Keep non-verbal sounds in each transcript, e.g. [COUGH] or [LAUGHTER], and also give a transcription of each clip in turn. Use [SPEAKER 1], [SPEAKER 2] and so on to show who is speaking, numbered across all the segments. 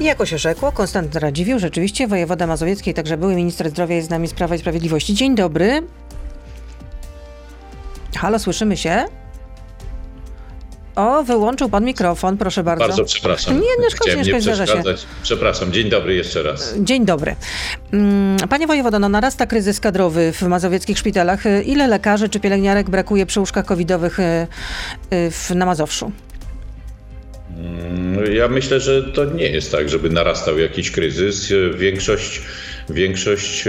[SPEAKER 1] Jako się rzekło, Konstanty Radziwiłł, rzeczywiście wojewoda mazowiecki, także były minister zdrowia jest z nami z Prawa i Sprawiedliwości. Dzień dobry. Halo, słyszymy się? O, wyłączył pan mikrofon, proszę bardzo.
[SPEAKER 2] Bardzo przepraszam.
[SPEAKER 1] Nie, nie szkodzi, nie zdarza się.
[SPEAKER 2] Przepraszam, dzień dobry jeszcze raz.
[SPEAKER 1] Dzień dobry. Mm, panie wojewodo, no narasta kryzys kadrowy w mazowieckich szpitalach. Ile lekarzy czy pielęgniarek brakuje przy łóżkach covidowych y, y, na Mazowszu?
[SPEAKER 2] Mm, ja myślę, że to nie jest tak, żeby narastał jakiś kryzys. Większość Większość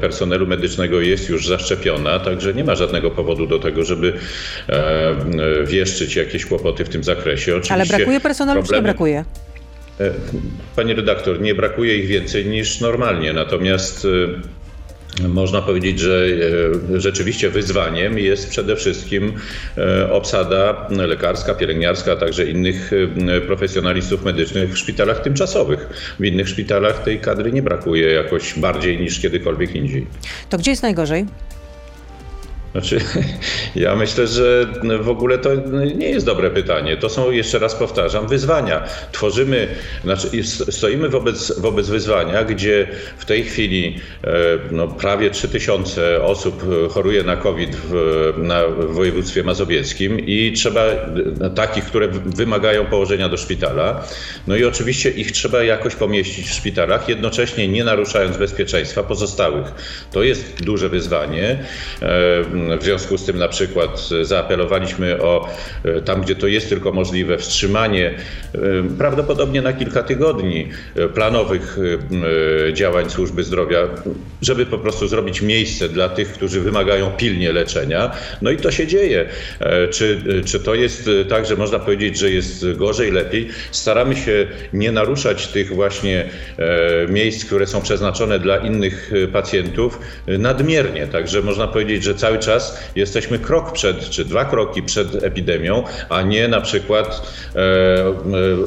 [SPEAKER 2] personelu medycznego jest już zaszczepiona, także nie ma żadnego powodu do tego, żeby wieszczyć jakieś kłopoty w tym zakresie.
[SPEAKER 1] Oczywiście Ale brakuje personelu, problemy... czy nie brakuje?
[SPEAKER 2] E, Pani redaktor, nie brakuje ich więcej niż normalnie, natomiast e, można powiedzieć, że e, rzeczywiście wyzwaniem jest przede wszystkim e, obsada lekarska, pielęgniarska, a także innych e, profesjonalistów medycznych w szpitalach tymczasowych. W innych szpitalach tej kadry nie brakuje jakoś bardziej niż kiedykolwiek indziej.
[SPEAKER 1] To gdzie jest najgorzej?
[SPEAKER 2] Znaczy, [LAUGHS] ja myślę, że w ogóle to nie jest dobre pytanie. To są, jeszcze raz powtarzam, wyzwania. Tworzymy, znaczy stoimy wobec, wobec wyzwania, gdzie w tej chwili e, no, prawie 3000 osób choruje na COVID w, na, w województwie mazowieckim i trzeba no, takich, które wymagają położenia do szpitala. No i oczywiście ich trzeba jakoś pomieścić w szpitalach, jednocześnie nie naruszając bezpieczeństwa pozostałych. To jest duże wyzwanie e, w związku z tym na przykład zaapelowaliśmy o e, tam, gdzie to jest tylko możliwe, wstrzymanie e, prawdopodobnie na kilka tygodni e, planowych działań służby zdrowia, żeby po prostu zrobić miejsce dla tych, którzy wymagają pilnie leczenia. No i to się dzieje. Czy, czy to jest tak, że można powiedzieć, że jest gorzej, lepiej? Staramy się nie naruszać tych właśnie miejsc, które są przeznaczone dla innych pacjentów nadmiernie. Także można powiedzieć, że cały czas czas jesteśmy krok przed, czy dwa kroki przed epidemią, a nie na przykład e, e,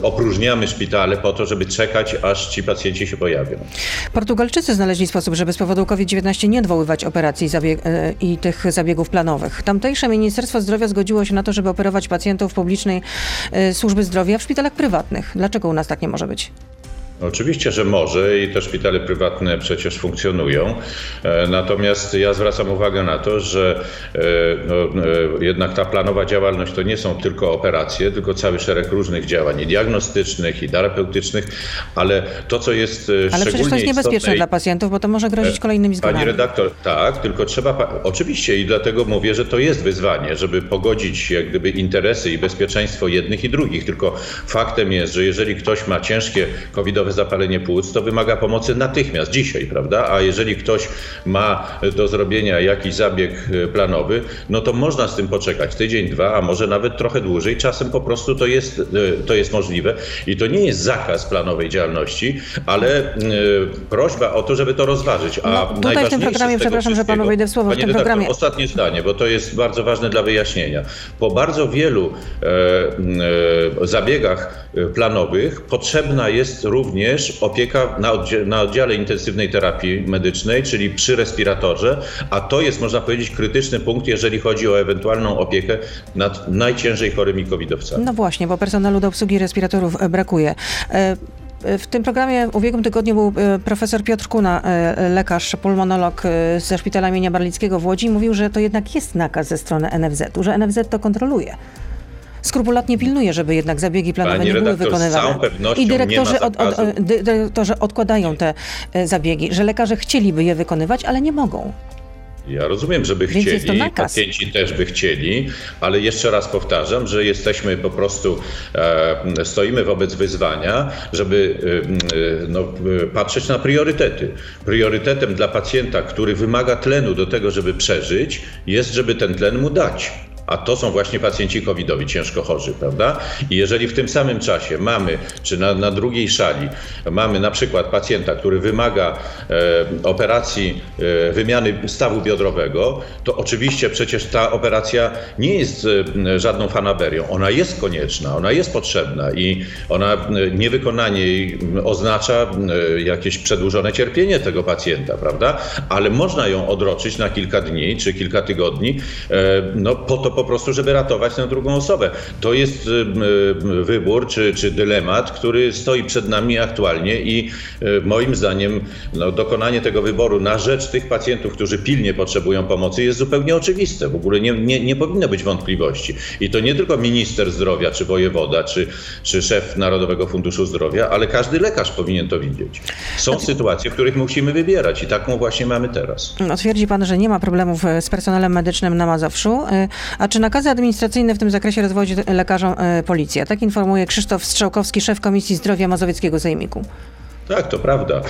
[SPEAKER 2] opróżniamy szpitale po to, żeby czekać, aż ci pacjenci się pojawią.
[SPEAKER 1] Portugalczycy znaleźli sposób, żeby z powodu COVID-19 nie odwoływać operacji zabieg e, i tych zabiegów planowych. Tamtejsze Ministerstwo Zdrowia zgodziło się na to, żeby operować pacjentów publicznej e, służby zdrowia w szpitalach prywatnych. Dlaczego u nas tak nie może być?
[SPEAKER 2] Oczywiście, że może i te szpitale prywatne przecież funkcjonują. E, natomiast ja zwracam uwagę na to, że e, no, e, jednak ta planowa działalność to nie są tylko operacje, tylko cały szereg różnych działań i diagnostycznych, i terapeutycznych, ale to, co jest
[SPEAKER 1] Ale przecież to jest niebezpieczne istotne, dla pacjentów, bo to może grozić kolejnymi zgonami.
[SPEAKER 2] Pani redaktor, tak, tylko trzeba, oczywiście i dlatego mówię, że to jest wyzwanie, żeby pogodzić jak gdyby interesy i bezpieczeństwo jednych i drugich, tylko faktem jest, że jeżeli ktoś ma ciężkie covidowe zapalenie płuc, to wymaga pomocy natychmiast, dzisiaj, prawda? A jeżeli ktoś ma do zrobienia jakiś zabieg e, planowy, no to można z tym poczekać tydzień, dwa, a może nawet trochę dłużej. Czasem po prostu to jest, e, to jest możliwe i to nie jest zakaz planowej działalności, ale y, prośba o to, żeby to rozważyć. A
[SPEAKER 1] no, tutaj w tym programie, przepraszam, że panu wejdę w słowo, w tym programie...
[SPEAKER 2] Ostatnie zdanie, bo to jest bardzo ważne dla wyjaśnienia. Po bardzo wielu e, e, zabiegach planowych potrzebna jest również również opieka na, oddziale, na oddziale intensywnej terapii medycznej, czyli przy respiratorze, a to jest, można powiedzieć, krytyczny punkt, jeżeli chodzi o ewentualną opiekę nad najciężej chorymi covidowcami.
[SPEAKER 1] No właśnie, bo personelu do obsługi respiratorów e, brakuje. E, w tym programie w ubiegłym tygodniu był e, profesor Piotr Kuna, lekarz, pulmonolog ze szpitala imienia Barlickiego w Łodzi. Mówił, że to jednak jest nakaz ze strony NFZ-u, że NFZ to kontroluje skrupulatnie pilnuje, żeby jednak zabiegi planowe Pani nie były wykonywane. I dyrektorzy, od, od, dyrektorzy odkładają te e, zabiegi, że lekarze chcieliby je wykonywać, ale nie mogą.
[SPEAKER 2] Ja rozumiem, żeby Więc chcieli, pacjenci też by chcieli, ale jeszcze raz powtarzam, że jesteśmy po prostu, e, stoimy wobec wyzwania, żeby e, e no, e, patrzeć na priorytety. Priorytetem dla pacjenta, który wymaga tlenu do tego, żeby przeżyć, jest, żeby ten tlen mu dać a to są właśnie pacjenci covidowi, ciężko chorzy, prawda? I jeżeli w tym samym czasie mamy, czy na, na drugiej szali mamy na przykład pacjenta, który wymaga e, operacji e, wymiany stawu biodrowego, to oczywiście przecież ta operacja nie jest e, żadną fanaberią. Ona jest konieczna, ona jest potrzebna i ona e, niewykonanie jej oznacza e, jakieś przedłużone cierpienie tego pacjenta, prawda? Ale można ją odroczyć na kilka dni czy kilka tygodni, e, no po to po prostu, żeby ratować tę drugą osobę. To jest wybór czy, czy dylemat, który stoi przed nami aktualnie i moim zdaniem no, dokonanie tego wyboru na rzecz tych pacjentów, którzy pilnie potrzebują pomocy jest zupełnie oczywiste. W ogóle nie, nie, nie powinno być wątpliwości. I to nie tylko minister zdrowia, czy wojewoda, czy, czy szef Narodowego Funduszu Zdrowia, ale każdy lekarz powinien to widzieć. Są sytuacje, w których musimy wybierać i taką właśnie mamy teraz.
[SPEAKER 1] No, twierdzi pan, że nie ma problemów e, z personelem medycznym na Mazowszu. E, a czy nakazy administracyjne w tym zakresie rozwodzi lekarzom e, policja? Tak informuje Krzysztof Strzałkowski, szef Komisji Zdrowia Mazowieckiego Sejmiku.
[SPEAKER 2] Tak, to prawda.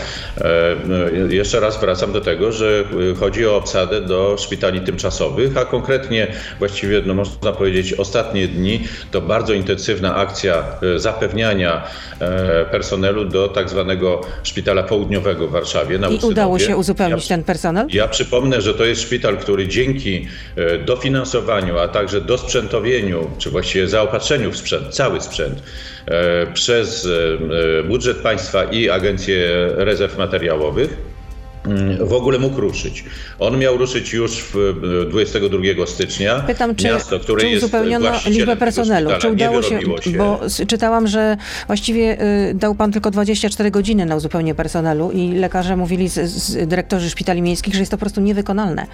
[SPEAKER 2] E, jeszcze raz wracam do tego, że chodzi o obsadę do szpitali tymczasowych, a konkretnie właściwie no, można powiedzieć ostatnie dni to bardzo intensywna akcja e, zapewniania e, personelu do tak zwanego szpitala południowego w Warszawie.
[SPEAKER 1] Na I udało się uzupełnić ja, ten personel?
[SPEAKER 2] Ja przypomnę, że to jest szpital, który dzięki dofinansowaniu, a także dosprzętowieniu, czy właściwie zaopatrzeniu w sprzęt, cały sprzęt, przez budżet państwa i agencję Agencję Rezerw Materiałowych w ogóle mógł ruszyć. On miał ruszyć już 22 stycznia.
[SPEAKER 1] Pytam, czy, Miasto, które czy uzupełniono liczbę personelu? Czy udało się, się, Bo czytałam, że właściwie y, dał pan tylko 24 godziny na uzupełnienie personelu i lekarze mówili, z, z dyrektorzy szpitali miejskich, że jest to po prostu niewykonalne.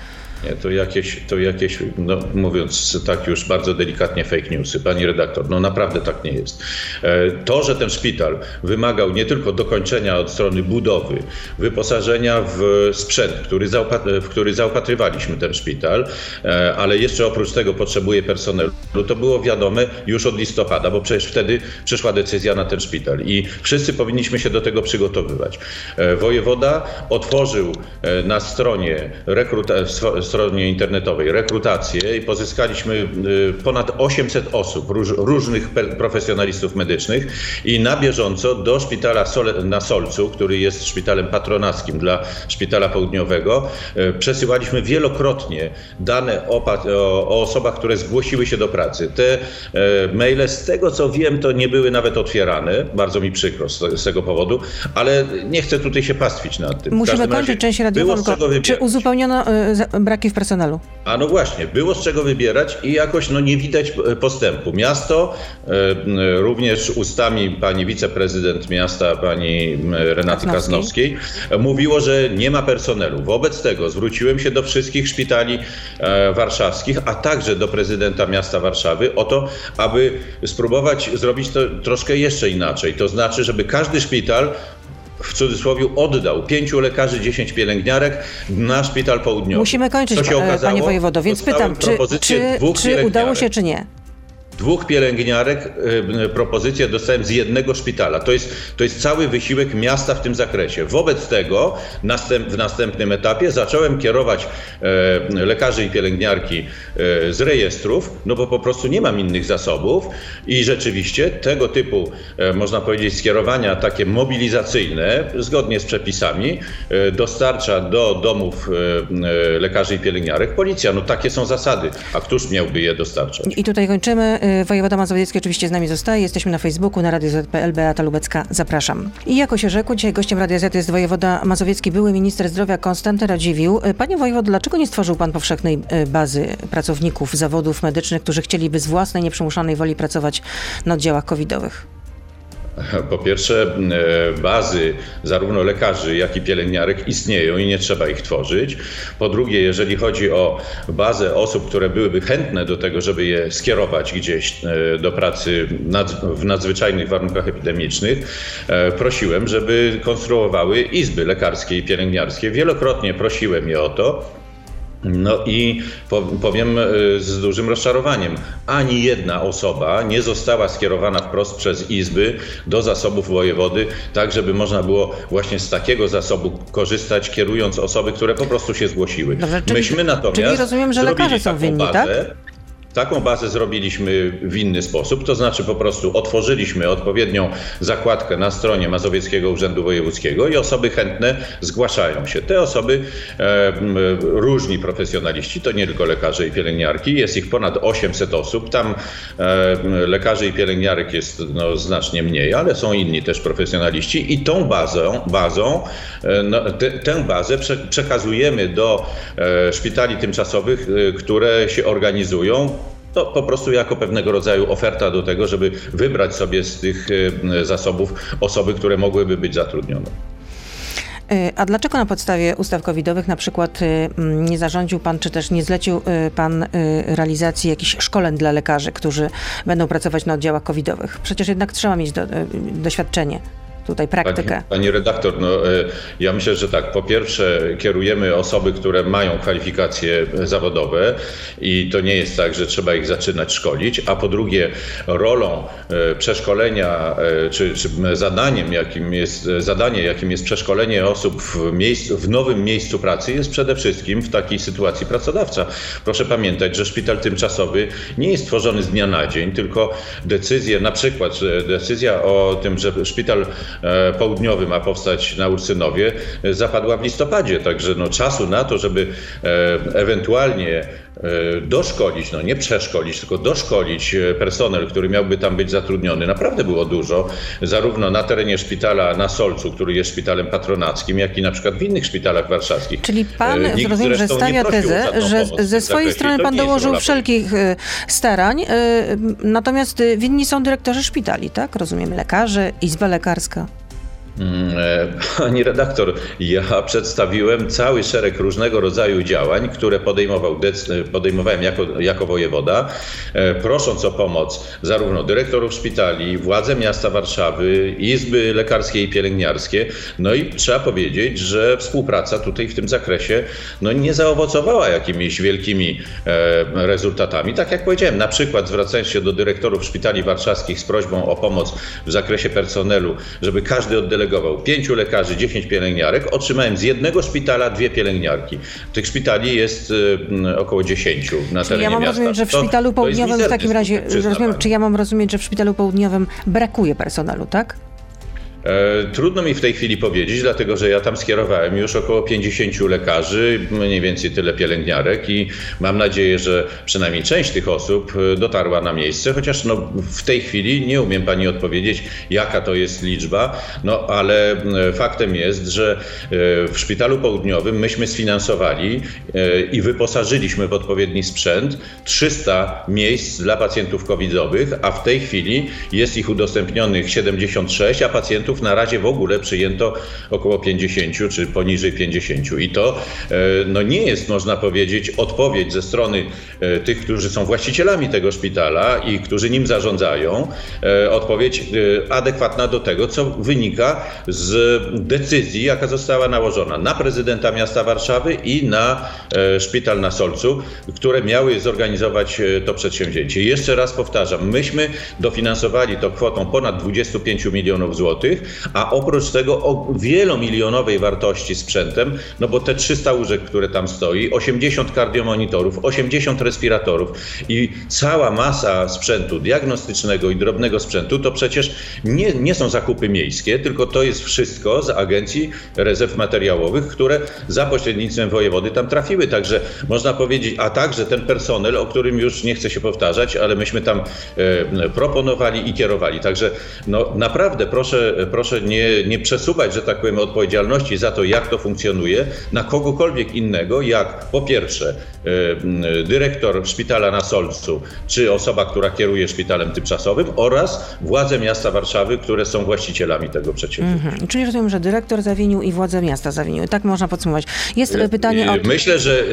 [SPEAKER 2] Nie, to jakieś, to jakieś no, mówiąc tak już bardzo delikatnie, fake newsy. Pani redaktor, no naprawdę tak nie jest. E, to, że ten szpital wymagał nie tylko dokończenia od strony budowy, wyposażenia w sprzęt, który w który zaopatrywaliśmy ten szpital, e, ale jeszcze oprócz tego potrzebuje personelu, to było wiadome już od listopada, bo przecież wtedy przyszła decyzja na ten szpital i wszyscy powinniśmy się do tego przygotowywać. E, wojewoda otworzył na stronie stronie internetowej rekrutację i pozyskaliśmy ponad 800 osób, różnych profesjonalistów medycznych i na bieżąco do szpitala na Solcu, który jest szpitalem patronackim dla szpitala południowego, y, przesyłaliśmy wielokrotnie dane o, o osobach, które zgłosiły się do pracy. Te y, maile, z tego co wiem, to nie były nawet otwierane. Bardzo mi przykro z, z tego powodu, ale nie chcę tutaj się pastwić nad tym.
[SPEAKER 1] Musimy kończyć część radiową. Czy uzupełniono brak braki w personelu.
[SPEAKER 2] A no właśnie, było z czego wybierać i jakoś no, nie widać e, postępu. Miasto, e, również ustami pani wiceprezydent miasta, pani Renaty Kaznowskiej, mówiło, że nie ma personelu. Wobec tego zwróciłem się do wszystkich szpitali e, warszawskich, a także do prezydenta miasta Warszawy o to, aby spróbować zrobić to troszkę jeszcze inaczej. To znaczy, żeby każdy szpital w cudzysłowie oddał pięciu lekarzy, dziesięć pielęgniarek na szpital południowy.
[SPEAKER 1] Musimy kończyć, Co się okazało? panie wojewodo, więc pytam, czy, czy, czy udało się, czy nie?
[SPEAKER 2] Dwóch pielęgniarek y, propozycję dostałem z jednego szpitala. To jest, to jest cały wysiłek miasta w tym zakresie. Wobec tego następ, w następnym etapie zacząłem kierować e, lekarzy i pielęgniarki e, z rejestrów, no bo po prostu nie mam innych zasobów i rzeczywiście tego typu, e, można powiedzieć, skierowania takie mobilizacyjne, zgodnie z przepisami, e, dostarcza do domów e, lekarzy i pielęgniarek policja. No takie są zasady. A któż miałby je dostarczać?
[SPEAKER 1] I tutaj kończymy. Wojewoda Mazowiecki oczywiście z nami zostaje. Jesteśmy na Facebooku, na Radio ZPL. Beata Lubecka, zapraszam. I jako się rzekło, dzisiaj gościem Radia Z jest wojewoda mazowiecki, były minister zdrowia Konstanty Radziwił. Panie wojewodo, dlaczego nie stworzył pan powszechnej e, bazy pracowników zawodów medycznych, którzy chcieliby z własnej, nieprzymuszanej woli pracować na oddziałach covidowych? [LAUGHS]
[SPEAKER 2] Po pierwsze, e, bazy zarówno lekarzy, jak i pielęgniarek istnieją i nie trzeba ich tworzyć. Po drugie, jeżeli chodzi o bazę osób, które byłyby chętne do tego, żeby je skierować gdzieś e, do pracy w nadzwyczajnych warunkach epidemicznych, e, prosiłem, żeby konstruowały izby lekarskie i pielęgniarskie. Wielokrotnie prosiłem je o to. No i powiem e, z dużym rozczarowaniem, ani jedna osoba nie została skierowana wprost przez izby do zasobów wojewody, tak żeby można było właśnie z takiego zasobu korzystać, kierując osoby, które po prostu się zgłosiły.
[SPEAKER 1] Dobrze, czyli, Myśmy natomiast czyli rozumiem, że lekarze są winni, tak?
[SPEAKER 2] Taką bazę zrobiliśmy w inny sposób, to znaczy po prostu otworzyliśmy odpowiednią zakładkę na stronie Mazowieckiego Urzędu Wojewódzkiego i osoby chętne zgłaszają się. Te osoby, e, różni profesjonaliści, to nie tylko lekarze i pielęgniarki, jest ich ponad 800 osób. Tam e, lekarzy i pielęgniarek jest no, znacznie mniej, ale są inni też profesjonaliści i tą bazą, bazą e, no, te, tę bazę prze, przekazujemy do e, szpitali tymczasowych, e, które się organizują to po prostu jako pewnego rodzaju oferta do tego, żeby wybrać sobie z tych zasobów osoby, które mogłyby być zatrudnione.
[SPEAKER 1] Y, a dlaczego na podstawie ustaw covidowych na przykład mm, nie zarządził pan, czy też nie zlecił pan realizacji jakichś szkoleń dla lekarzy, którzy będą pracować na oddziałach covidowych? Przecież jednak trzeba mieć do, doświadczenie tutaj praktykę.
[SPEAKER 2] Pani, pani, redaktor, no, e, ja myślę, że tak. Po pierwsze, kierujemy osoby, które mają kwalifikacje zawodowe i to nie jest tak, że trzeba ich zaczynać szkolić. A po drugie, rolą e, przeszkolenia, e, czy, czy zadaniem, jakim jest zadanie, jakim jest przeszkolenie osób w, miejscu, w nowym miejscu pracy, jest przede wszystkim w takiej sytuacji pracodawca. Proszę pamiętać, że szpital tymczasowy nie jest tworzony z dnia na dzień, tylko decyzje, na przykład decyzja o tym, że szpital E, południowy ma powstać na Ursynowie, e, zapadła w listopadzie. Także no, czasu na to, żeby e, ewentualnie doszkolić, no nie przeszkolić, tylko doszkolić personel, który miałby tam być zatrudniony, naprawdę było dużo, zarówno na terenie szpitala na Solcu, który jest szpitalem patronackim, jak i na przykład w innych szpitalach warszawskich.
[SPEAKER 1] Czyli pan, Nikt rozumiem, że stawia tezę, że ze swojej strony pan dołożył wszelkich starań, natomiast winni są dyrektorzy szpitali, tak? Rozumiem, lekarze, izba lekarska.
[SPEAKER 2] Mm, e, pani redaktor, ja przedstawiłem cały szereg różnego rodzaju działań, które podejmował, podejmowałem jako, jako wojewoda, e, prosząc o pomoc zarówno dyrektorów szpitali, władze miasta Warszawy, izby lekarskie i pielęgniarskie. No i trzeba powiedzieć, że współpraca tutaj w tym zakresie no, nie zaowocowała jakimiś wielkimi e, rezultatami. Tak jak powiedziałem, na przykład zwracając się do dyrektorów szpitali warszawskich z prośbą o pomoc w zakresie personelu, żeby każdy oddelegował delegował pięciu lekarzy, dziesięć pielęgniarek. Otrzymałem z jednego szpitala dwie pielęgniarki. Tych szpitali jest y, około dziesięciu na terenie
[SPEAKER 1] ja mam
[SPEAKER 2] miasta.
[SPEAKER 1] rozumieć, że w szpitalu południowym w takim razie, rozumiem, czy ja mam rozumieć, że w szpitalu południowym brakuje personelu, tak?
[SPEAKER 2] E, trudno mi w tej chwili powiedzieć, dlatego że ja tam skierowałem już około 50 lekarzy, mniej więcej tyle pielęgniarek i mam nadzieję, że przynajmniej część tych osób e, dotarła na miejsce, chociaż no, w tej chwili nie umiem pani odpowiedzieć, jaka to jest liczba, no ale e, faktem jest, że w Szpitalu Południowym myśmy sfinansowali i wyposażyliśmy w odpowiedni sprzęt 300 miejsc dla pacjentów covidowych, a w tej chwili jest ich udostępnionych 76, a pacjentów pacjentów na razie w ogóle przyjęto około 50 czy poniżej 50. I to e, no, nie jest, można powiedzieć, odpowiedź ze strony e, tych, którzy są właścicielami tego szpitala i którzy nim zarządzają, e, odpowiedź adekwatna do tego, co wynika z decyzji, jaka została nałożona na prezydenta miasta Warszawy i na szpital na Solcu, które miały zorganizować to przedsięwzięcie. Jeszcze raz powtarzam, myśmy dofinansowali to kwotą ponad 25 milionów złotych a oprócz tego o wielomilionowej wartości sprzętem, no bo te 300 łóżek, które tam stoi, 80 kardiomonitorów, 80 respiratorów i cała masa sprzętu diagnostycznego i drobnego sprzętu, to przecież nie, nie są zakupy miejskie, tylko to jest wszystko z Agencji Rezerw Materiałowych, które za pośrednictwem wojewody tam trafiły. Także można powiedzieć, a także ten personel, o którym już nie chcę się powtarzać, ale myśmy tam e, proponowali i kierowali. Także no, naprawdę proszę, proszę nie, nie przesuwać, że tak powiem, odpowiedzialności za to, jak to funkcjonuje, na kogokolwiek innego, jak po pierwsze e, dyrektor szpitala na Solcu, czy osoba, która kieruje szpitalem tymczasowym oraz władze miasta Warszawy, które są właścicielami tego przedsięwzięcia. Mhm.
[SPEAKER 1] Czyli rozumiem, że dyrektor zawinił i władze miasta zawiniły. Tak można podsumować. Jest e, pytanie o...
[SPEAKER 2] Myślę, że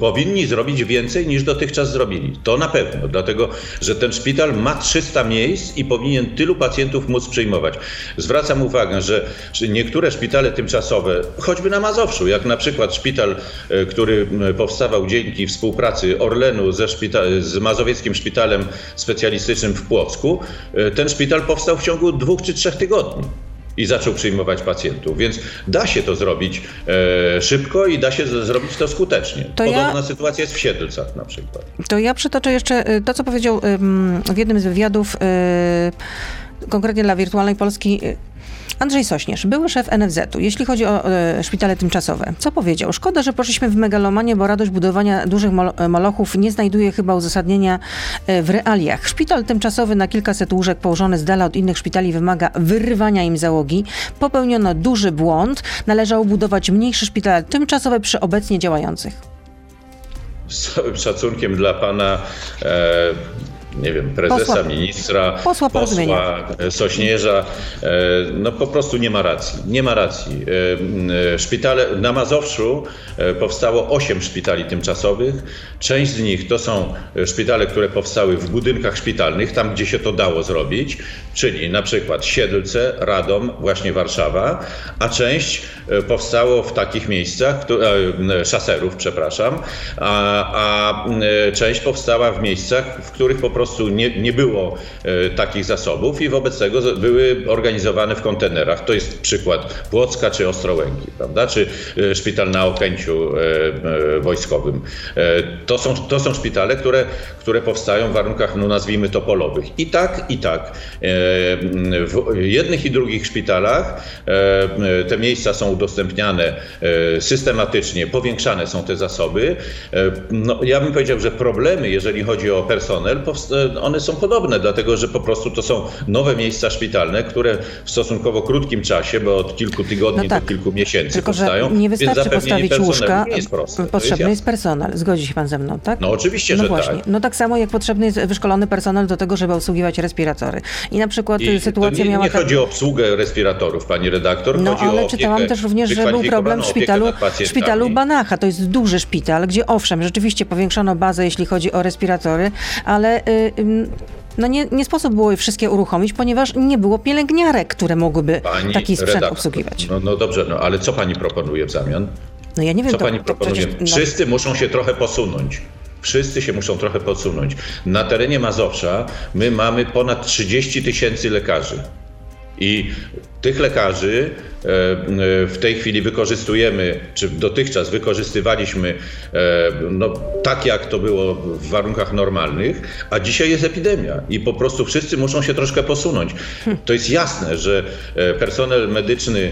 [SPEAKER 2] powinni zrobić więcej niż dotychczas zrobili. To na pewno, dlatego, że ten szpital ma 300 miejsc i powinien tylu pacjentów móc przyjmować. Zwracam zwracam uwagę, że niektóre szpitale tymczasowe, choćby na Mazowszu, jak na przykład szpital, e, który powstawał dzięki współpracy Orlenu ze szpita- z Mazowieckim Szpitalem Specjalistycznym w Płocku, e, ten szpital powstał w ciągu dwóch czy trzech tygodni i zaczął przyjmować pacjentów. Więc da się to zrobić e, szybko i da się z, zrobić to skutecznie. To Podobna ja, sytuacja jest w Siedlcach na przykład.
[SPEAKER 1] To ja przytoczę jeszcze to, co powiedział w jednym z wywiadów, konkretnie dla Wirtualnej Polski, Andrzej Sośnierz, były szef NFZ-u, jeśli chodzi o e, szpitale tymczasowe. Co powiedział? Szkoda, że poszliśmy w megalomanię, bo radość budowania dużych mol e, molochów nie znajduje chyba uzasadnienia e, w realiach. Szpital tymczasowy na kilkaset łóżek położony z dala od innych szpitali wymaga wyrywania im załogi. Popełniono duży błąd. Należało budować mniejsze szpitale tymczasowe przy obecnie działających.
[SPEAKER 2] z całym szacunkiem dla pana e, nie wiem, prezesa, posła, ministra, posła, posła Sośnierza, e, no po prostu nie ma racji. Nie ma racji. E, e, szpitale na Mazowszu powstało 8 szpitali tymczasowych. Część z nich to są szpitale, które powstały w budynkach szpitalnych, tam gdzie się to dało zrobić, czyli na przykład Siedlce, Radom, właśnie Warszawa, a część powstało w takich miejscach, szaserów, przepraszam, a, a część powstała w miejscach, w których po prostu nie, nie było e, takich zasobów i wobec tego były organizowane w kontenerach. To jest przykład Płocka czy Ostrołęki, prawda? czy e, szpital na Okęciu e, wojskowym. To są, to są szpitale, które, które powstają w warunkach, no nazwijmy to, polowych. I tak, i tak. W jednych i drugich szpitalach te miejsca są udostępniane systematycznie, powiększane są te zasoby. No, ja bym powiedział, że problemy, jeżeli chodzi o personel, one są podobne, dlatego że po prostu to są nowe miejsca szpitalne, które w stosunkowo krótkim czasie, bo od kilku tygodni no tak, do kilku miesięcy
[SPEAKER 1] tylko,
[SPEAKER 2] powstają.
[SPEAKER 1] Że nie wystarczy postawić łóżka, nie jest proste, potrzebny jest, jest, personel. Zgodzi się pan ze mną, tak?
[SPEAKER 2] No oczywiście,
[SPEAKER 1] no
[SPEAKER 2] że
[SPEAKER 1] właśnie.
[SPEAKER 2] tak.
[SPEAKER 1] No tak samo jak potrzebny jest wyszkolony personel do tego, żeby obsługiwać respiratory. I na przykład I sytuacja
[SPEAKER 2] nie,
[SPEAKER 1] miała...
[SPEAKER 2] Nie chodzi o obsługę respiratorów, pani redaktor,
[SPEAKER 1] no, ale czytałam też również, że był problem w szpitalu, w szpitalu Banacha. To jest duży szpital, gdzie owszem, rzeczywiście powiększono bazę, jeśli chodzi o respiratory, ale... Yy, no nie, nie sposób było je wszystkie uruchomić, ponieważ nie było pielęgniarek, które mogłyby pani taki sprzęt redaktor, obsługiwać.
[SPEAKER 2] No, no dobrze, no ale co pani proponuje w zamian?
[SPEAKER 1] No ja nie wiem,
[SPEAKER 2] co
[SPEAKER 1] to,
[SPEAKER 2] pani proponuje? Przecież, no... Wszyscy muszą się trochę posunąć. Wszyscy się muszą trochę posunąć. Na terenie Mazowsza my mamy ponad 30 tysięcy lekarzy. I tych lekarzy e, w tej chwili wykorzystujemy, czy dotychczas wykorzystywaliśmy e, no, tak, jak to było w warunkach normalnych, a dzisiaj jest epidemia i po prostu wszyscy muszą się troszkę posunąć. To jest jasne, że e, personel medyczny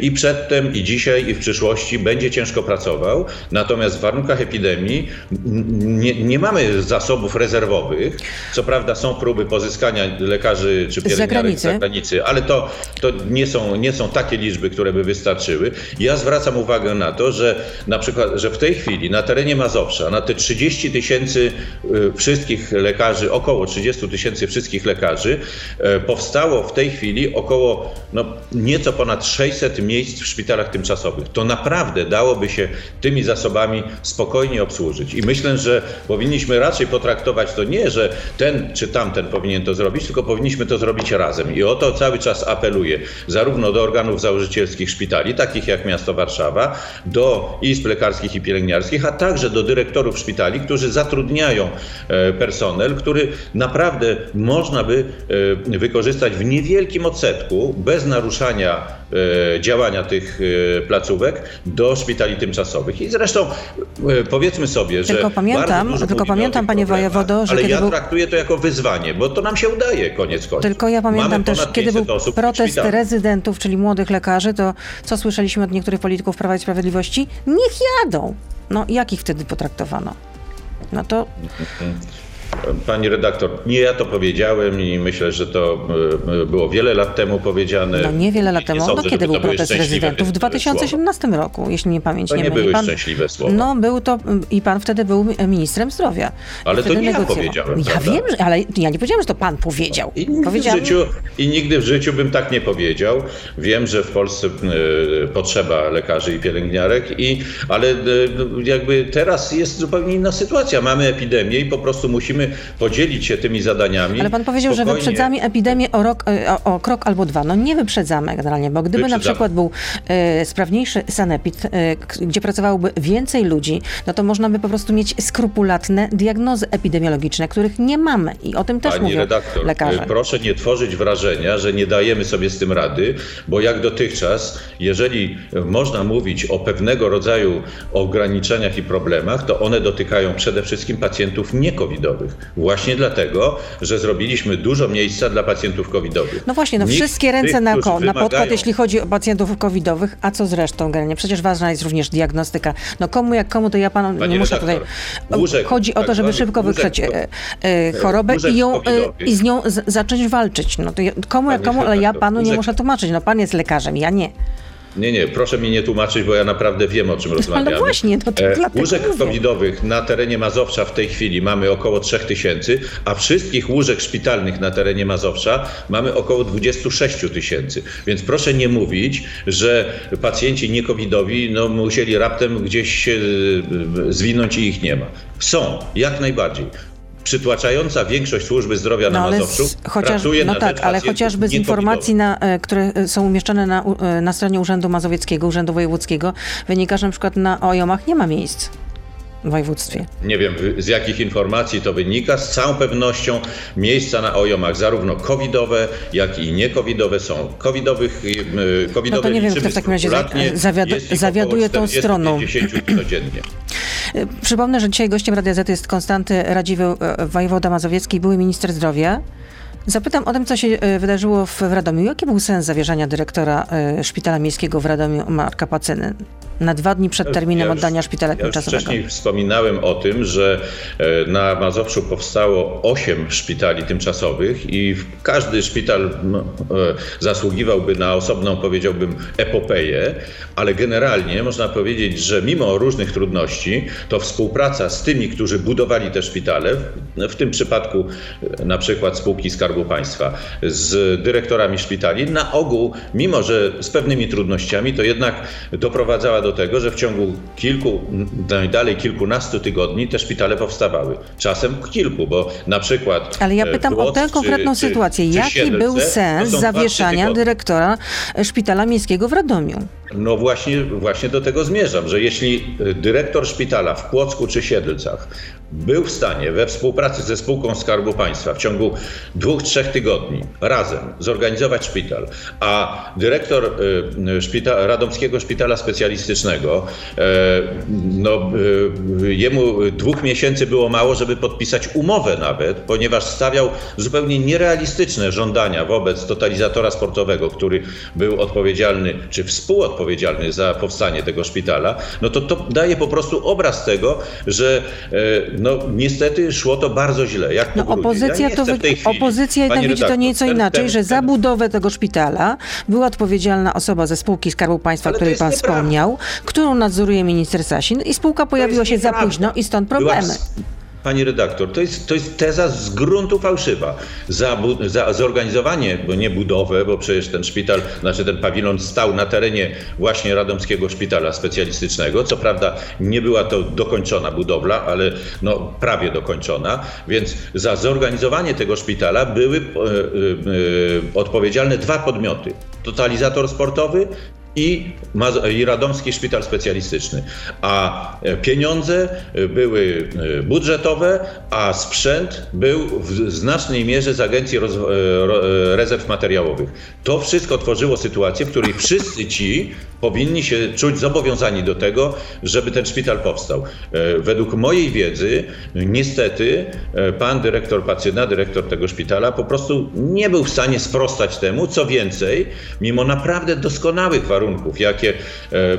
[SPEAKER 2] i przedtem, i dzisiaj, i w przyszłości będzie ciężko pracował, natomiast w warunkach epidemii nie, nie mamy zasobów rezerwowych. Co prawda są próby pozyskania lekarzy czy pielęgniarek z zagranicy, ale to, to nie są, nie są takie liczby, które by wystarczyły. Ja zwracam uwagę na to, że na przykład, że w tej chwili na terenie Mazowsza, na te 30 tysięcy y, wszystkich lekarzy, około 30 tysięcy wszystkich lekarzy, powstało w tej chwili około no, nieco ponad 600 miejsc w szpitalach tymczasowych. To naprawdę dałoby się tymi zasobami spokojnie obsłużyć. I myślę, że powinniśmy raczej potraktować to nie, że ten czy tamten powinien to zrobić, tylko powinniśmy to zrobić razem. I o to cały czas apeluję zarówno do organów założycielskich szpitali, takich jak miasto Warszawa, do izb lekarskich i pielęgniarskich, a także do dyrektorów szpitali, którzy zatrudniają e, personel, który naprawdę można by e, wykorzystać w niewielkim odsetku, bez naruszania e, działania tych placówek, do szpitali tymczasowych. I zresztą powiedzmy sobie, że.
[SPEAKER 1] Tylko pamiętam, tylko pamiętam panie wojewodo,
[SPEAKER 2] że. Ale ja był... traktuję to jako wyzwanie, bo to nam się udaje koniec końców.
[SPEAKER 1] Tylko ja pamiętam też, kiedy był protest rezydentów, czyli młodych lekarzy, to co słyszeliśmy od niektórych polityków Prawa i Sprawiedliwości? Niech jadą. No jak ich wtedy potraktowano? No to...
[SPEAKER 2] Pani redaktor, nie ja to powiedziałem i myślę, że to e, było wiele lat temu powiedziane.
[SPEAKER 1] No nie wiele lat temu. No kiedy był protest rezydentów? W 2018 słowa. roku, jeśli nie pamięć
[SPEAKER 2] to
[SPEAKER 1] nie,
[SPEAKER 2] nie były pan, szczęśliwe słowa.
[SPEAKER 1] No był to i pan wtedy był ministrem zdrowia.
[SPEAKER 2] Ale to nie ja powiedziałem.
[SPEAKER 1] Ja
[SPEAKER 2] prawda?
[SPEAKER 1] wiem, ale ja nie powiedziałem, że to pan powiedział.
[SPEAKER 2] I nigdy, w życiu, I nigdy w życiu bym tak nie powiedział. Wiem, że w Polsce y, potrzeba lekarzy i pielęgniarek, i, ale y, jakby teraz jest zupełnie inna sytuacja. Mamy epidemię i po prostu musimy musimy podzielić się tymi zadaniami.
[SPEAKER 1] Ale pan powiedział, spokojnie. że wyprzedzamy epidemię o, rok, e, o, o, krok albo dwa. No nie wyprzedzamy generalnie, bo gdyby wyprzedzamy. na przykład był e, sprawniejszy sanepid, e, gdzie pracowałoby więcej ludzi, no to można by po prostu mieć skrupulatne diagnozy epidemiologiczne, których nie mamy i o tym też
[SPEAKER 2] Pani
[SPEAKER 1] mówią
[SPEAKER 2] redaktor,
[SPEAKER 1] lekarze.
[SPEAKER 2] proszę nie tworzyć wrażenia, że nie dajemy sobie z tym rady, bo jak dotychczas, jeżeli można mówić o pewnego rodzaju ograniczeniach i problemach, to one dotykają przede wszystkim pacjentów niekowidowych. Właśnie dlatego, że zrobiliśmy dużo miejsca dla pacjentów covidowych.
[SPEAKER 1] No właśnie, no Nikt wszystkie ręce tych, na, ko- na podkład, jeśli chodzi o pacjentów covidowych, a co zresztą generalnie? Przecież ważna jest również diagnostyka. No komu jak komu, to ja panu Panie muszę redaktor, tutaj... Łóżek, chodzi o to, żeby szybko wykryć e, e, chorobę i, ją, e, i z nią z, zacząć walczyć. No to komu jak komu, ale ja panu nie muszę tłumaczyć. No pan jest lekarzem, ja nie.
[SPEAKER 2] Nie, nie, proszę mi nie tłumaczyć, bo ja naprawdę wiem, o czym rozmawiamy.
[SPEAKER 1] No właśnie, no to
[SPEAKER 2] e, Łóżek mówię. covidowych na terenie Mazowsza w tej chwili mamy około 3000, a wszystkich łóżek szpitalnych na terenie Mazowsza mamy około 26 tysięcy. Więc proszę nie mówić, że pacjenci niekowidowi no, musieli raptem gdzieś się e, zwinąć i ich nie ma. Są, jak najbardziej przytłaczająca większość służby zdrowia no, na Mazowszu chociaż, pracuje
[SPEAKER 1] no
[SPEAKER 2] na
[SPEAKER 1] tak, ale chociażby z informacji, na, e, które e, są umieszczone na, e, na stronie Urzędu Mazowieckiego, Urzędu Wojewódzkiego, wynika, że na przykład na OJOMach nie ma miejsc w województwie.
[SPEAKER 2] Nie wiem z jakich informacji to wynika. Z całą pewnością miejsca na OJOMach, zarówno covidowe, jak i niecovidowe są. Covidowych, covidowe
[SPEAKER 1] no to nie wiem, kto w takim razie zawiadu, zawiaduje tą stroną.
[SPEAKER 2] codziennie.
[SPEAKER 1] Przypomnę, że dzisiaj gościem Radia Z jest Konstanty Radziwy, e, wojewoda mazowiecki, były minister zdrowia. Zapytam o tym, co się e, wydarzyło w Radomiu. Jaki był sens zawierzania dyrektora e, Szpitala Miejskiego w Radomiu Marka Pacyny? Na dwa dni przed terminem ja oddania szpitala tymczasowego.
[SPEAKER 2] Ja wcześniej wspominałem o tym, że e, na Mazowszu powstało osiem szpitali tymczasowych i każdy szpital e, zasługiwałby na osobną, powiedziałbym, epopeję, ale generalnie można powiedzieć, że mimo różnych trudności, to współpraca z tymi, którzy budowali te szpitale, w tym przypadku e, na przykład spółki Skarbu Państwa, z dyrektorami szpitali, na ogół, mimo że z pewnymi trudnościami, to jednak doprowadzała do tego, że w ciągu kilku, najdalej kilkunastu tygodni te szpitale powstawały. Czasem kilku, bo na przykład.
[SPEAKER 1] Ale ja e, pytam o tę konkretną czy, sytuację. Czy Jaki Siedlce, był sens zawieszania dyrektora Szpitala Miejskiego w Radomiu?
[SPEAKER 2] No właśnie, właśnie do tego zmierzam, że jeśli e, dyrektor szpitala w Płocku czy Siedlcach był w stanie we współpracy ze spółką Skarbu Państwa w ciągu dwóch, trzech tygodni razem zorganizować szpital, a dyrektor e, Radomskiego Szpitala Specjalistycznego, e, no, jemu dwóch miesięcy było mało, żeby podpisać umowę nawet, ponieważ stawiał zupełnie nierealistyczne żądania wobec totalizatora sportowego, który był odpowiedzialny, czy współodpowiedzialny odpowiedzialny za powstanie tego szpitala, no to to daje po prostu obraz tego, że e, no niestety szło to bardzo źle. Jak
[SPEAKER 1] no, opozycja ja to wy... chwili, opozycja jednak widzi to nieco ten, inaczej, ten, że za budowę tego szpitala była odpowiedzialna osoba ze spółki Skarbu Państwa, o której pan nieprawda. wspomniał, którą nadzoruje minister Sasin i spółka pojawiła się nieprawda. za późno i stąd problemy. Była
[SPEAKER 2] Pani redaktor, to jest, to jest teza z gruntu fałszywa. Za, za zorganizowanie, bo nie budowę, bo przecież ten szpital, znaczy ten pawilon stał na terenie właśnie Radomskiego Szpitala Specjalistycznego. Co prawda nie była to dokończona budowla, ale no, prawie dokończona, więc za zorganizowanie tego szpitala były e, e, e odpowiedzialne dwa podmioty. Totalizator sportowy i, i Radomski Szpital Specjalistyczny. A e, pieniądze e, były e, budżetowe, a sprzęt był w znacznej mierze z Agencji Rezerw Materiałowych. To wszystko tworzyło sytuację, w której wszyscy ci powinni się czuć zobowiązani do tego, żeby ten szpital powstał. Według mojej wiedzy, niestety, pan dyrektor Pacyna, dyrektor tego szpitala, po prostu nie był w stanie sprostać temu. Co więcej, mimo naprawdę doskonałych warunków, warunków, jakie. E,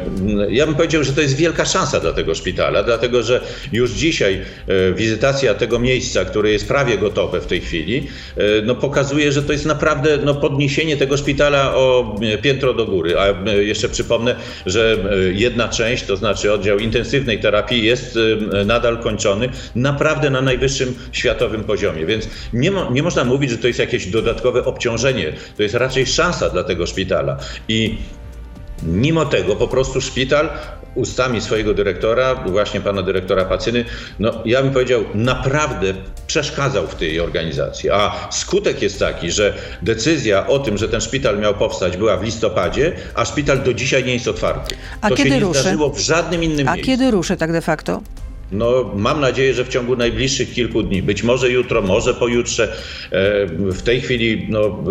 [SPEAKER 2] ja bym powiedział, że to jest wielka szansa dla tego szpitala, dlatego że już dzisiaj e, wizytacja tego miejsca, które jest prawie gotowe w tej chwili, e, no pokazuje, że to jest naprawdę no, podniesienie tego szpitala o piętro do góry. A jeszcze przypomnę, że jedna część, to znaczy oddział intensywnej terapii, jest nadal kończony naprawdę na najwyższym światowym poziomie. Więc nie, mo nie można mówić, że to jest jakieś dodatkowe obciążenie. To jest raczej szansa dla tego szpitala. I Mimo tego po prostu szpital ustami swojego dyrektora, właśnie pana dyrektora Pacyny, no ja bym powiedział, naprawdę przeszkadzał w tej organizacji. A skutek jest taki, że decyzja o tym, że ten szpital miał powstać, była w listopadzie, a szpital do dzisiaj nie jest otwarty. A to kiedy się nie ruszy? zdarzyło w żadnym innym
[SPEAKER 1] a
[SPEAKER 2] miejscu.
[SPEAKER 1] A kiedy ruszy tak de facto?
[SPEAKER 2] No, mam nadzieję, że w ciągu najbliższych kilku dni, być może jutro, może pojutrze. E, w tej chwili no,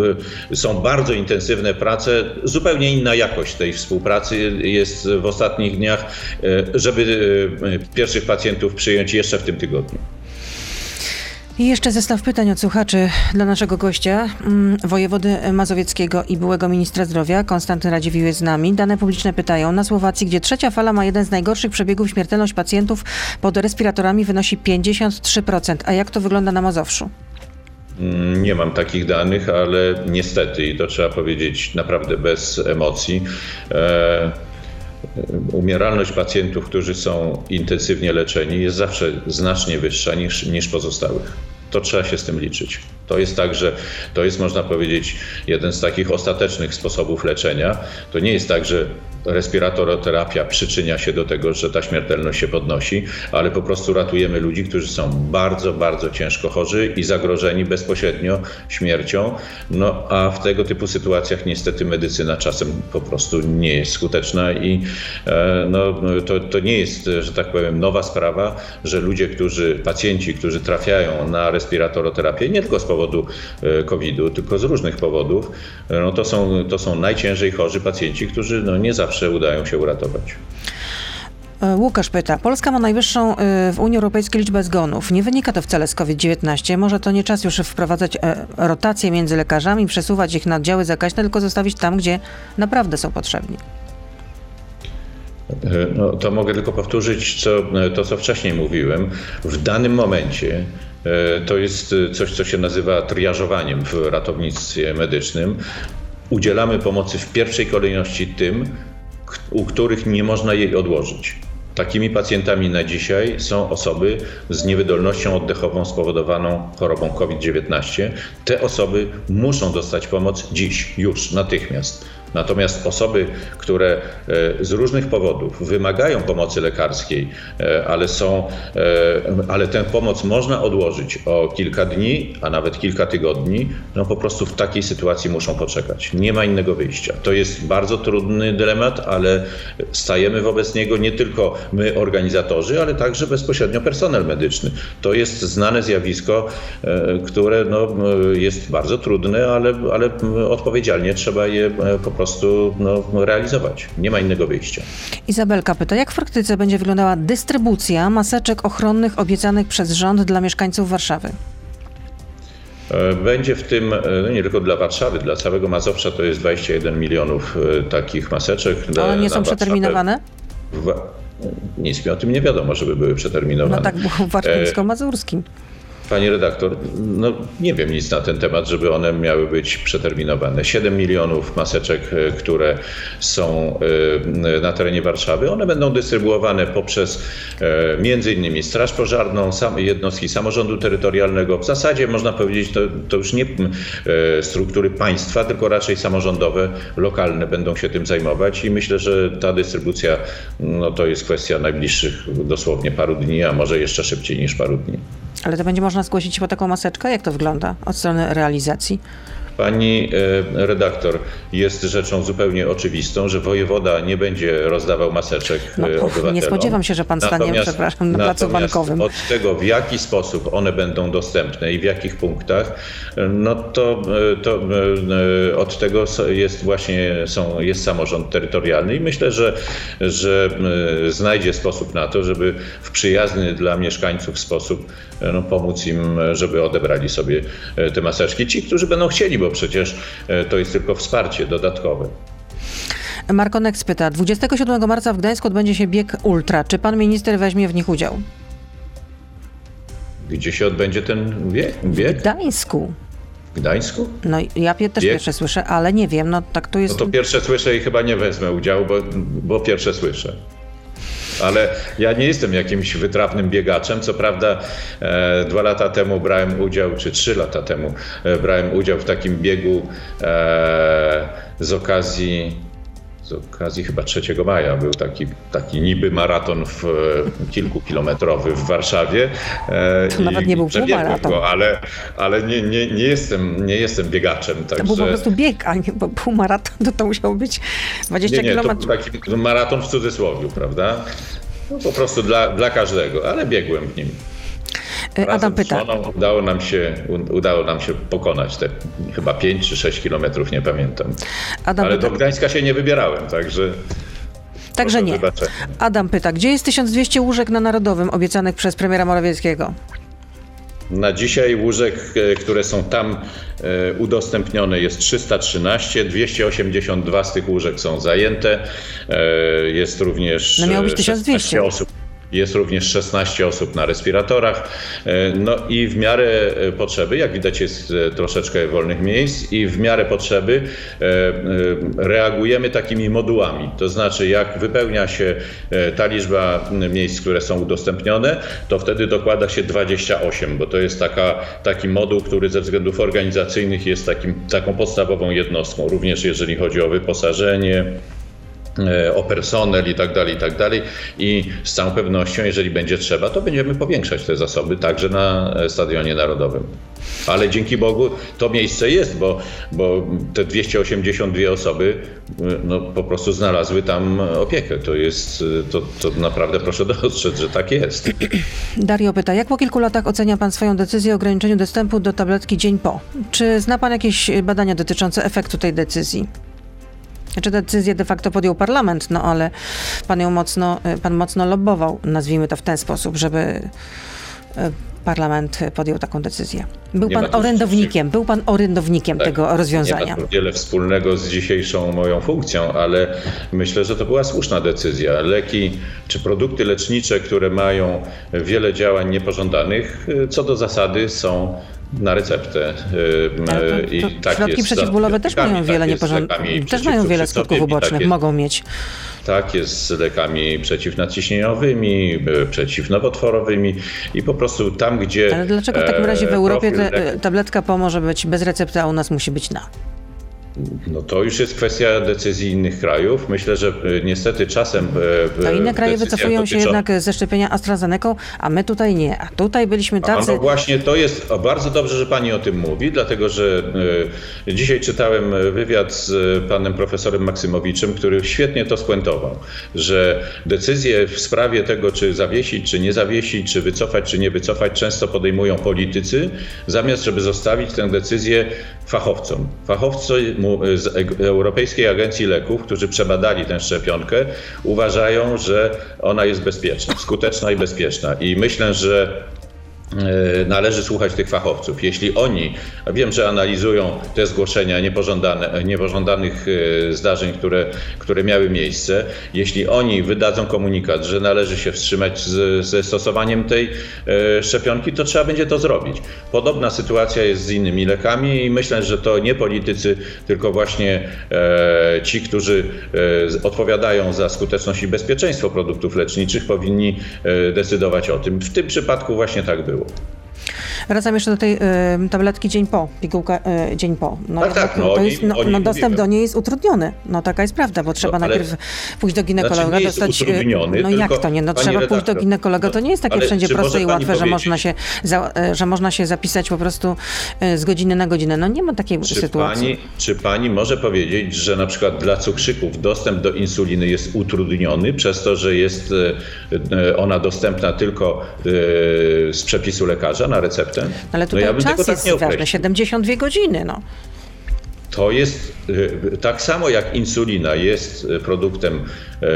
[SPEAKER 2] e, są bardzo intensywne prace. Zupełnie inna jakość tej współpracy jest w ostatnich dniach, e, żeby pierwszych pacjentów przyjąć jeszcze w tym tygodniu.
[SPEAKER 1] I jeszcze zestaw pytań od słuchaczy dla naszego gościa, mm, wojewody mazowieckiego i byłego ministra zdrowia. Konstanty Radziwiłł jest z nami. Dane publiczne pytają. Na Słowacji, gdzie trzecia fala ma jeden z najgorszych przebiegów, śmiertelność pacjentów pod respiratorami wynosi 53%. A jak to wygląda na Mazowszu?
[SPEAKER 2] Mm, nie mam takich danych, ale niestety, i to trzeba powiedzieć naprawdę bez emocji, e, umieralność pacjentów, którzy są intensywnie leczeni, jest zawsze znacznie wyższa niż, niż pozostałych. To trzeba się z tym liczyć. To jest tak, że to jest, można powiedzieć, jeden z takich ostatecznych sposobów leczenia. To nie jest tak, że respiratoroterapia przyczynia się do tego, że ta śmiertelność się podnosi, ale po prostu ratujemy ludzi, którzy są bardzo, bardzo ciężko chorzy i zagrożeni bezpośrednio śmiercią. No a w tego typu sytuacjach niestety medycyna czasem po prostu nie jest skuteczna i e, no, to, to nie jest, że tak powiem, nowa sprawa, że ludzie, którzy, pacjenci, którzy trafiają na respiratoroterapie, nie tylko z powodu e, COVID-u, tylko z różnych powodów, no to, są, to są najciężej chorzy pacjenci, którzy no nie zawsze udają się uratować.
[SPEAKER 1] E, Łukasz pyta, Polska ma najwyższą w Unii Europejskiej liczbę zgonów. Nie wynika to wcale z COVID-19. Może to nie czas już wprowadzać rotację między lekarzami, przesuwać ich na oddziały zakaźne, tylko zostawić tam, gdzie naprawdę są potrzebni.
[SPEAKER 2] No, to mogę tylko powtórzyć co, to, co wcześniej mówiłem. W danym momencie E, to jest e, coś, co się nazywa triażowaniem w ratownictwie medycznym. Udzielamy pomocy w pierwszej kolejności tym, u których nie można jej odłożyć. Takimi pacjentami na dzisiaj są osoby z niewydolnością oddechową spowodowaną chorobą COVID-19. Te osoby muszą dostać pomoc dziś, już, natychmiast. Natomiast osoby, które e, z różnych powodów wymagają pomocy lekarskiej, e, ale są, e, ale tę pomoc można odłożyć o kilka dni, a nawet kilka tygodni, no po prostu w takiej sytuacji muszą poczekać. Nie ma innego wyjścia. To jest bardzo trudny dylemat, ale stajemy wobec niego nie tylko my, organizatorzy, ale także bezpośrednio personel medyczny. To jest znane zjawisko, które no, jest bardzo trudne, ale, ale odpowiedzialnie trzeba je po prostu prostu no, realizować. Nie ma innego wyjścia.
[SPEAKER 1] Izabelka pyta, jak w praktyce będzie wyglądała dystrybucja maseczek ochronnych obiecanych przez rząd dla mieszkańców Warszawy?
[SPEAKER 2] E, będzie w tym, e, no nie tylko dla Warszawy, dla całego Mazowsza to jest 21 milionów e, takich maseczek.
[SPEAKER 1] One nie są przeterminowane?
[SPEAKER 2] Nic mi o tym nie wiadomo, żeby były przeterminowane.
[SPEAKER 1] No tak było w warmińsko-mazurskim.
[SPEAKER 2] Pani redaktor, no nie wiem nic na ten temat, żeby one miały być przeterminowane. 7 milionów maseczek, e, które są e, na terenie Warszawy, one będą dystrybuowane poprzez e, między innymi Straż Pożarną, jednostki samorządu terytorialnego. W zasadzie można powiedzieć, to, to już nie struktury państwa, tylko raczej samorządowe, lokalne będą się tym zajmować i myślę, że ta dystrybucja no, to jest kwestia najbliższych dosłownie paru dni, a może jeszcze szybciej niż paru dni.
[SPEAKER 1] Ale to będzie można zgłosić po taką maseczkę? Jak to wygląda od strony realizacji?
[SPEAKER 2] Pani e, redaktor, jest rzeczą zupełnie oczywistą, że wojewoda nie będzie rozdawał maseczek no, e, obywatelom.
[SPEAKER 1] Nie spodziewam się, że pan stanie, natomiast, przepraszam, na placu bankowym.
[SPEAKER 2] Od tego, w jaki sposób one będą dostępne i w jakich punktach, no to, e, to od tego jest właśnie są, jest samorząd terytorialny i myślę, że, że znajdzie sposób na to, żeby w przyjazny dla mieszkańców sposób no, pomóc im, żeby odebrali sobie te maseczki. Ci, którzy będą chcieli, bo przecież e, to jest tylko wsparcie dodatkowe.
[SPEAKER 1] Markonek pyta, 27 marca w Gdańsku odbędzie się bieg ultra. Czy pan minister weźmie w nich udział?
[SPEAKER 2] Gdzie się odbędzie ten bieg? bieg?
[SPEAKER 1] W Gdańsku.
[SPEAKER 2] W Gdańsku?
[SPEAKER 1] No ja też bieg? pierwsze słyszę, ale nie wiem, no tak to jest...
[SPEAKER 2] No to pierwsze słyszę i chyba nie wezmę udziału, bo, bo pierwsze słyszę ale ja nie jestem jakimś wytrawnym biegaczem. Co prawda e, dwa lata temu brałem udział, czy trzy lata temu e, brałem udział w takim biegu e, z okazji z okazji chyba 3 maja był taki, taki niby maraton w, kilkukilometrowy w Warszawie.
[SPEAKER 1] E, to nawet nie był półmaraton.
[SPEAKER 2] Go, ale ale nie, nie, nie, jestem, nie jestem biegaczem.
[SPEAKER 1] Także... To był po prostu bieg, a nie bo półmaraton to, to musiał być 20 nie, nie, kilometrów.
[SPEAKER 2] To był taki maraton w cudzysłowie, prawda? No, po prostu dla, dla każdego, ale biegłem w nim.
[SPEAKER 1] E, Adam pyta.
[SPEAKER 2] Udało nam, się, udało nam się pokonać te chyba 5 czy 6 kilometrów, nie pamiętam. Adam Ale pyta. do Gdańska się nie wybierałem, także.
[SPEAKER 1] Także nie. Adam pyta, gdzie jest 1200 łóżek na Narodowym obiecanych przez premiera Morawieckiego?
[SPEAKER 2] Na dzisiaj łóżek, e, które są tam e, udostępnione jest 313, 282 z tych łóżek są zajęte. Jest również
[SPEAKER 1] no miało być 1200
[SPEAKER 2] osób jest również 16 osób na respiratorach. No i w miarę potrzeby, jak widać jest troszeczkę wolnych miejsc i w miarę potrzeby reagujemy takimi modułami. To znaczy jak wypełnia się ta liczba miejsc, które są udostępnione, to wtedy dokłada się 28, bo to jest taka, taki moduł, który ze względów organizacyjnych jest takim, taką podstawową jednostką, również jeżeli chodzi o wyposażenie, e, o personel i tak dalej, i tak dalej. I z całą pewnością, jeżeli będzie trzeba, to będziemy powiększać te zasoby także na Stadionie Narodowym. Ale dzięki Bogu to miejsce jest, bo, bo te 282 osoby no, po prostu znalazły tam opiekę. To jest, to, to naprawdę proszę dostrzec, że tak jest.
[SPEAKER 1] Dario pyta, jak po kilku latach ocenia Pan swoją decyzję o ograniczeniu dostępu do tabletki dzień po? Czy zna Pan jakieś badania dotyczące efektu tej decyzji? Znaczy decyzję de facto podjął parlament, no ale pan ją mocno, pan mocno lobbował, nazwijmy to w ten sposób, żeby e, parlament podjął taką decyzję. Był nie pan orędownikiem, był pan orędownikiem tak, tego rozwiązania.
[SPEAKER 2] Nie ma to wiele wspólnego z dzisiejszą moją funkcją, ale myślę, że to była słuszna decyzja. Leki czy produkty lecznicze, które mają wiele działań niepożądanych, co do zasady są na receptę.
[SPEAKER 1] To, to, I tak środki przeciwbólowe też mają tak wiele niepożądanych, też mają wiele skutków ubocznych, tak mogą mieć.
[SPEAKER 2] Tak, jest z lekami przeciwnaciśnieniowymi, e, przeciwnowotworowymi i po prostu tam, gdzie...
[SPEAKER 1] Ale dlaczego w takim razie w e, Europie te, tabletka PO może być bez recepty, a u nas musi być na?
[SPEAKER 2] No to już jest kwestia decyzji innych krajów. Myślę, że e, niestety czasem.
[SPEAKER 1] To inne kraje wycofują dotyczą... się jednak ze szczepienia AstraZeneką, a my tutaj nie. A tutaj byliśmy tacy.
[SPEAKER 2] A no właśnie to jest bardzo dobrze, że pani o tym mówi, dlatego że e, dzisiaj czytałem wywiad z panem profesorem Maksymowiczem, który świetnie to spuentował, że decyzje w sprawie tego, czy zawiesić, czy nie zawiesić, czy wycofać, czy nie wycofać, często podejmują politycy, zamiast żeby zostawić tę decyzję fachowcom. Fachowcy z Europejskiej Agencji Leków, którzy przebadali tę szczepionkę, uważają, że ona jest bezpieczna, skuteczna i bezpieczna. I myślę, że należy słuchać tych fachowców. Jeśli oni, wiem, że analizują te zgłoszenia niepożądane, niepożądanych e, zdarzeń, które, które miały miejsce, jeśli oni wydadzą komunikat, że należy się wstrzymać z, ze stosowaniem tej e, szczepionki, to trzeba będzie to zrobić. Podobna sytuacja jest z innymi lekami i myślę, że to nie politycy, tylko właśnie ci, którzy odpowiadają za skuteczność i bezpieczeństwo produktów leczniczych, powinni decydować o tym. W tym przypadku właśnie tak było. Google.
[SPEAKER 1] Wracam jeszcze do tej y, tabletki dzień po, pigułka y, dzień po.
[SPEAKER 2] No, tak, tak,
[SPEAKER 1] no, to jest, no, no dostęp do niej jest utrudniony. No taka jest prawda, bo trzeba no, najpierw pójść do ginekologa,
[SPEAKER 2] znaczy
[SPEAKER 1] dostać...
[SPEAKER 2] Utrudniony,
[SPEAKER 1] no jak to nie? No trzeba redaktor, pójść do ginekologa, to nie jest takie wszędzie proste i łatwe, że można, się, za, że można się zapisać po prostu z godziny na godzinę. No nie ma takiej
[SPEAKER 2] czy
[SPEAKER 1] sytuacji.
[SPEAKER 2] Pani, czy pani może powiedzieć, że na przykład dla cukrzyków dostęp do insuliny jest utrudniony przez to, że jest ona dostępna tylko z przepisu lekarza na receptę?
[SPEAKER 1] Ale tutaj no ja czas jest tak ważny, 72 godziny. No.
[SPEAKER 2] To jest y, tak samo jak insulina jest y, produktem,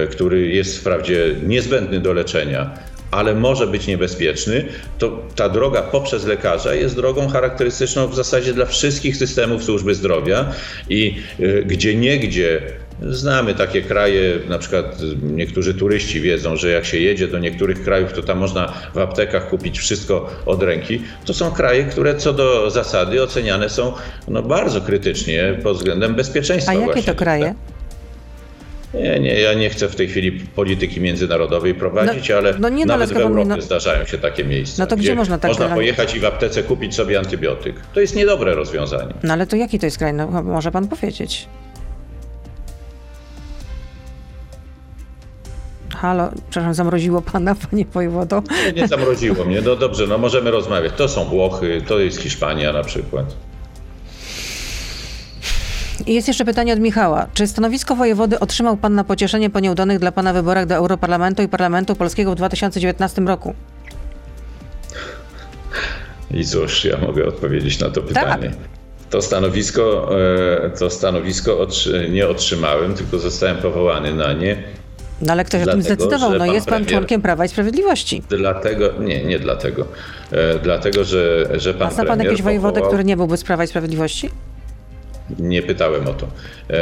[SPEAKER 2] y, który jest wprawdzie niezbędny do leczenia, ale może być niebezpieczny, to ta droga poprzez lekarza jest drogą charakterystyczną w zasadzie dla wszystkich systemów służby zdrowia i gdzie niegdzie Znamy takie kraje, na przykład niektórzy turyści wiedzą, że jak się jedzie do niektórych krajów, to tam można w aptekach kupić wszystko od ręki. To są kraje, które co do zasady oceniane są no, bardzo krytycznie pod względem bezpieczeństwa.
[SPEAKER 1] A jakie właśnie. to kraje?
[SPEAKER 2] Nie, nie, ja nie chcę w tej chwili polityki międzynarodowej prowadzić, no, ale no nie, no, nawet w Europie no, zdarzają się takie miejsca.
[SPEAKER 1] No to gdzie, gdzie można tak
[SPEAKER 2] Można pojechać i w aptece kupić sobie antybiotyk. To jest niedobre rozwiązanie.
[SPEAKER 1] No ale to jaki to jest kraj? No, może pan powiedzieć. Halo, przepraszam, zamroziło pana, panie wojewodo?
[SPEAKER 2] Nie, nie zamroziło mnie. No dobrze, no możemy rozmawiać. To są Włochy, to jest Hiszpania na przykład.
[SPEAKER 1] I jest jeszcze pytanie od Michała. Czy stanowisko wojewody otrzymał pan na pocieszenie po nieudanych dla pana wyborach do Europarlamentu i Parlamentu Polskiego w 2019 roku?
[SPEAKER 2] I cóż, ja mogę odpowiedzieć na to pytanie. Tak. To stanowisko, e, to stanowisko nie otrzymałem, tylko zostałem powołany na nie
[SPEAKER 1] no ale ktoś dlatego, o tym zdecydował. No jest pan członkiem Prawa i Sprawiedliwości.
[SPEAKER 2] Dlatego, nie, nie dlatego. E, dlatego, że, że pan A
[SPEAKER 1] zna pan wojewodę, powołał... który nie byłby z Prawa i Sprawiedliwości?
[SPEAKER 2] Nie pytałem o to. E,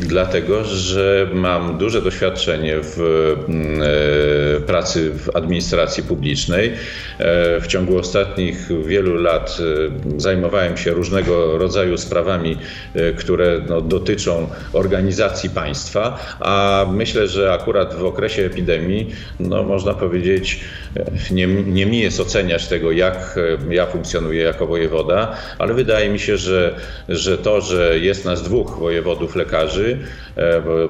[SPEAKER 2] dlatego że mam duże doświadczenie w pracy w administracji publicznej. W ciągu ostatnich wielu lat zajmowałem się różnego rodzaju sprawami, które no, dotyczą organizacji państwa, a myślę, że akurat w okresie epidemii, no, można powiedzieć, nie, nie mi jest oceniać tego, jak ja funkcjonuję jako wojewoda, ale wydaje mi się, że, że to, że jest nas dwóch wojewodów lekarzy,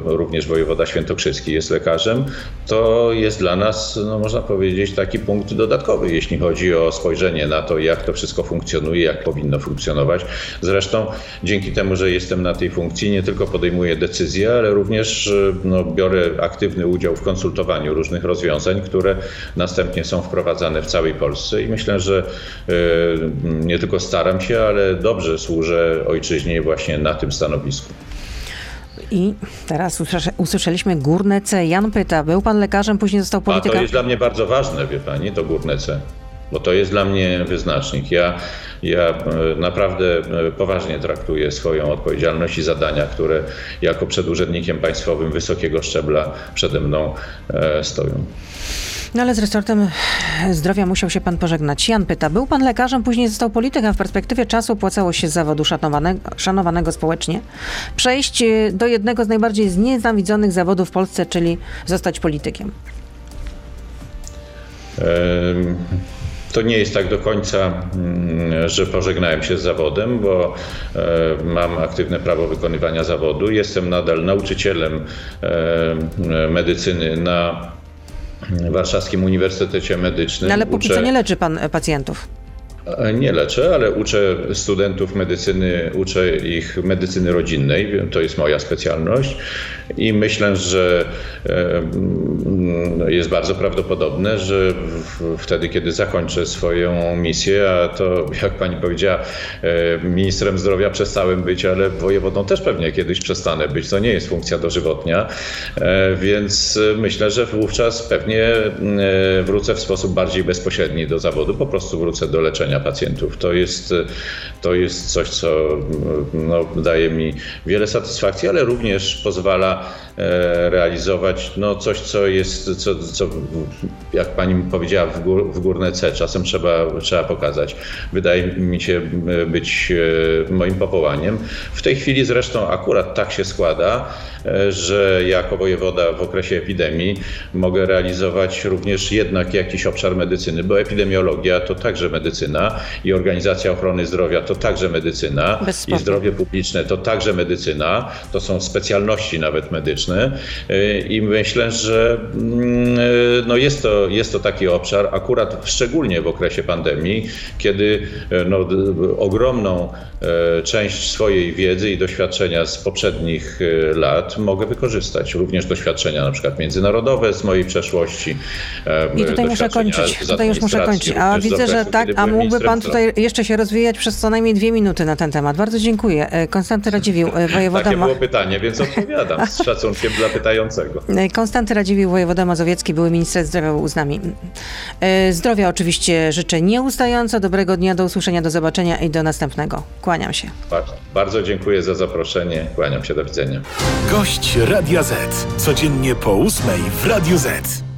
[SPEAKER 2] również wojewoda świętokrzyski jest lekarzem, to jest dla nas, no, można powiedzieć, taki punkt dodatkowy, jeśli chodzi o spojrzenie na to, jak to wszystko funkcjonuje, jak powinno funkcjonować. Zresztą dzięki temu, że jestem na tej funkcji, nie tylko podejmuję decyzje, ale również e, no, biorę aktywny udział w konsultowaniu różnych rozwiązań, które następnie są wprowadzane w całej Polsce i myślę, że e, nie tylko staram się, ale dobrze służę ojczyźnie właśnie na tym stanowisku.
[SPEAKER 1] I teraz usłyszeliśmy górne C. Jan pyta, był pan lekarzem, później został politykiem.
[SPEAKER 2] To jest dla mnie bardzo ważne, wie pani, to górne C bo to jest dla mnie wyznacznik. Ja, ja e, naprawdę e, poważnie traktuję swoją odpowiedzialność i zadania, które jako przed urzędnikiem państwowym wysokiego szczebla przede mną e, stoją.
[SPEAKER 1] No ale z resortem zdrowia musiał się pan pożegnać. Jan pyta, był pan lekarzem, później został politykiem. W perspektywie czasu opłacało się z zawodu szanowanego, szanowanego społecznie przejść do jednego z najbardziej znienawidzonych zawodów w Polsce, czyli zostać politykiem.
[SPEAKER 2] To nie jest tak do końca, mm, że pożegnałem się z zawodem, bo mam aktywne prawo wykonywania zawodu. Jestem nadal nauczycielem medycyny na Warszawskim Uniwersytecie Medycznym.
[SPEAKER 1] No ale póki Uczę... co nie leczy pan pacjentów.
[SPEAKER 2] Nie leczę, ale uczę studentów medycyny, uczę ich medycyny rodzinnej, to jest moja specjalność. I myślę, że jest bardzo prawdopodobne, że wtedy, kiedy zakończę swoją misję, a to jak pani powiedziała, ministrem zdrowia przestałem być, ale wojewodą też pewnie kiedyś przestanę być, to nie jest funkcja dożywotnia, e, więc myślę, że wówczas pewnie wrócę w sposób bardziej bezpośredni do zawodu, po prostu wrócę do leczenia leczenia pacjentów. To jest, to jest coś, co no, daje mi wiele satysfakcji, ale również pozwala e, realizować no, coś, co jest, co, co jak pani powiedziała, w, gór, w górne C czasem trzeba, trzeba pokazać. Wydaje mi się być e, moim powołaniem. W tej chwili zresztą akurat tak się składa, e, że jako wojewoda w okresie epidemii mogę realizować również jednak jakiś obszar medycyny, bo epidemiologia to także medycyna i Organizacja Ochrony Zdrowia to także medycyna i zdrowie publiczne to także medycyna, to są specjalności nawet medyczne i myślę, że mm, no jest, to, jest to taki obszar akurat szczególnie w okresie pandemii, kiedy no, ogromną część swojej wiedzy i doświadczenia z poprzednich lat mogę wykorzystać. Również doświadczenia na przykład międzynarodowe z mojej przeszłości.
[SPEAKER 1] I tutaj muszę kończyć. Tutaj już muszę kończyć. A widzę, że tak, a mógł Mógłby pan tutaj jeszcze się rozwijać przez co najmniej dwie minuty na ten temat. Bardzo dziękuję. E, Konstanty Radziwił, e, [LAUGHS] wojewoda...
[SPEAKER 2] Takie było pytanie, więc odpowiadam z [LAUGHS] szacunkiem dla pytającego.
[SPEAKER 1] E, Konstanty Radziwił, wojewoda mazowiecki, były minister zdrowia był z nami. Zdrowia oczywiście życzę nieustająco. Dobrego dnia, do usłyszenia, do zobaczenia i do następnego. Kłaniam się.
[SPEAKER 2] Bardzo dziękuję za zaproszenie. Kłaniam się, do widzenia.
[SPEAKER 3] Gość Radia Z. Codziennie po ósmej w Radio Z.